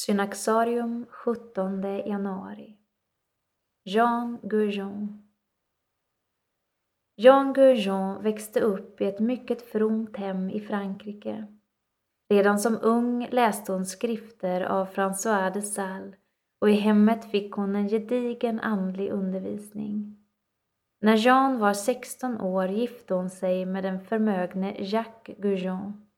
Synaxarium 17 januari Jean Goujon Jean Goujon växte upp i ett mycket fromt hem i Frankrike. Redan som ung läste hon skrifter av François de Sales och i hemmet fick hon en gedigen andlig undervisning. När Jean var 16 år gifte hon sig med den förmögne Jacques Goujon.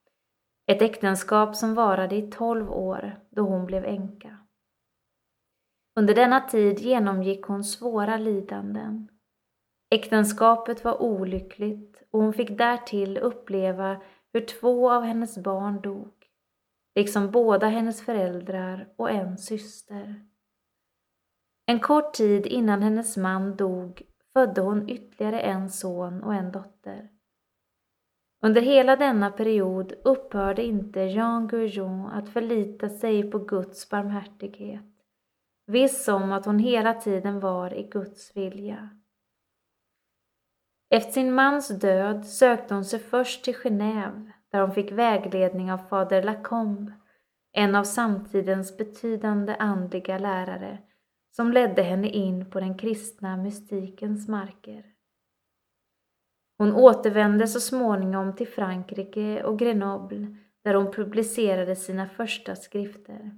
Ett äktenskap som varade i 12 år då hon blev änka. Under denna tid genomgick hon svåra lidanden. Äktenskapet var olyckligt och hon fick därtill uppleva hur två av hennes barn dog, liksom båda hennes föräldrar och en syster. En kort tid innan hennes man dog födde hon ytterligare en son och en dotter. Under hela denna period upphörde inte Jean Goujon att förlita sig på Guds barmhärtighet, viss om att hon hela tiden var i Guds vilja. Efter sin mans död sökte hon sig först till Genève där hon fick vägledning av fader Lacombe, en av samtidens betydande andliga lärare som ledde henne in på den kristna mystikens marker. Hon återvände så småningom till Frankrike och Grenoble där hon publicerade sina första skrifter.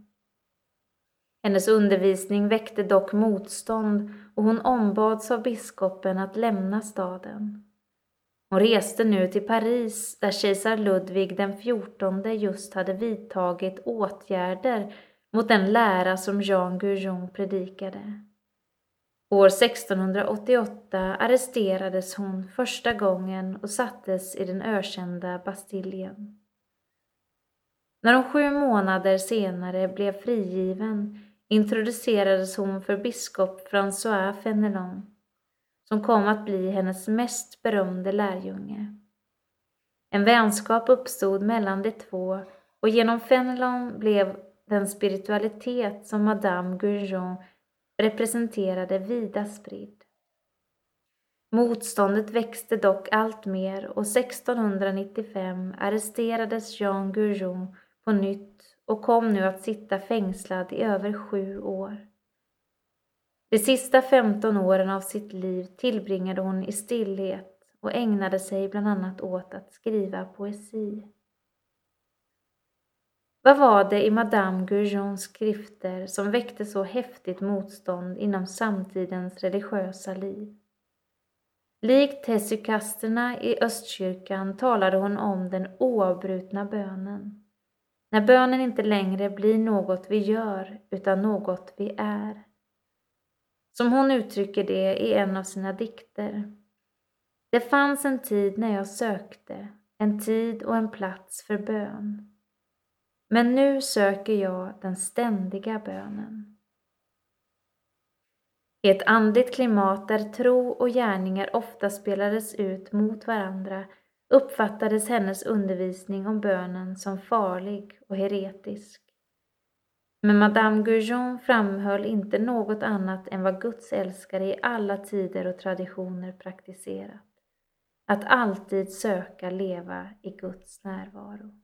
Hennes undervisning väckte dock motstånd och hon ombads av biskopen att lämna staden. Hon reste nu till Paris där kejsar Ludvig den XIV just hade vidtagit åtgärder mot den lära som Jean Gurion predikade. År 1688 arresterades hon första gången och sattes i den ökända Bastiljen. När hon sju månader senare blev frigiven introducerades hon för biskop François Fenelon som kom att bli hennes mest berömde lärjunge. En vänskap uppstod mellan de två och genom Fenelon blev den spiritualitet som Madame Gurgeon representerade vida spridd. Motståndet växte dock allt mer och 1695 arresterades Jean Gurion på nytt och kom nu att sitta fängslad i över sju år. De sista 15 åren av sitt liv tillbringade hon i stillhet och ägnade sig bland annat åt att skriva poesi. Vad var det i Madame Gurjons skrifter som väckte så häftigt motstånd inom samtidens religiösa liv? Likt tessikasterna i östkyrkan talade hon om den oavbrutna bönen. När bönen inte längre blir något vi gör utan något vi är. Som hon uttrycker det i en av sina dikter. Det fanns en tid när jag sökte, en tid och en plats för bön. Men nu söker jag den ständiga bönen. I ett andligt klimat där tro och gärningar ofta spelades ut mot varandra uppfattades hennes undervisning om bönen som farlig och heretisk. Men Madame Goujon framhöll inte något annat än vad Guds älskare i alla tider och traditioner praktiserat. Att alltid söka leva i Guds närvaro.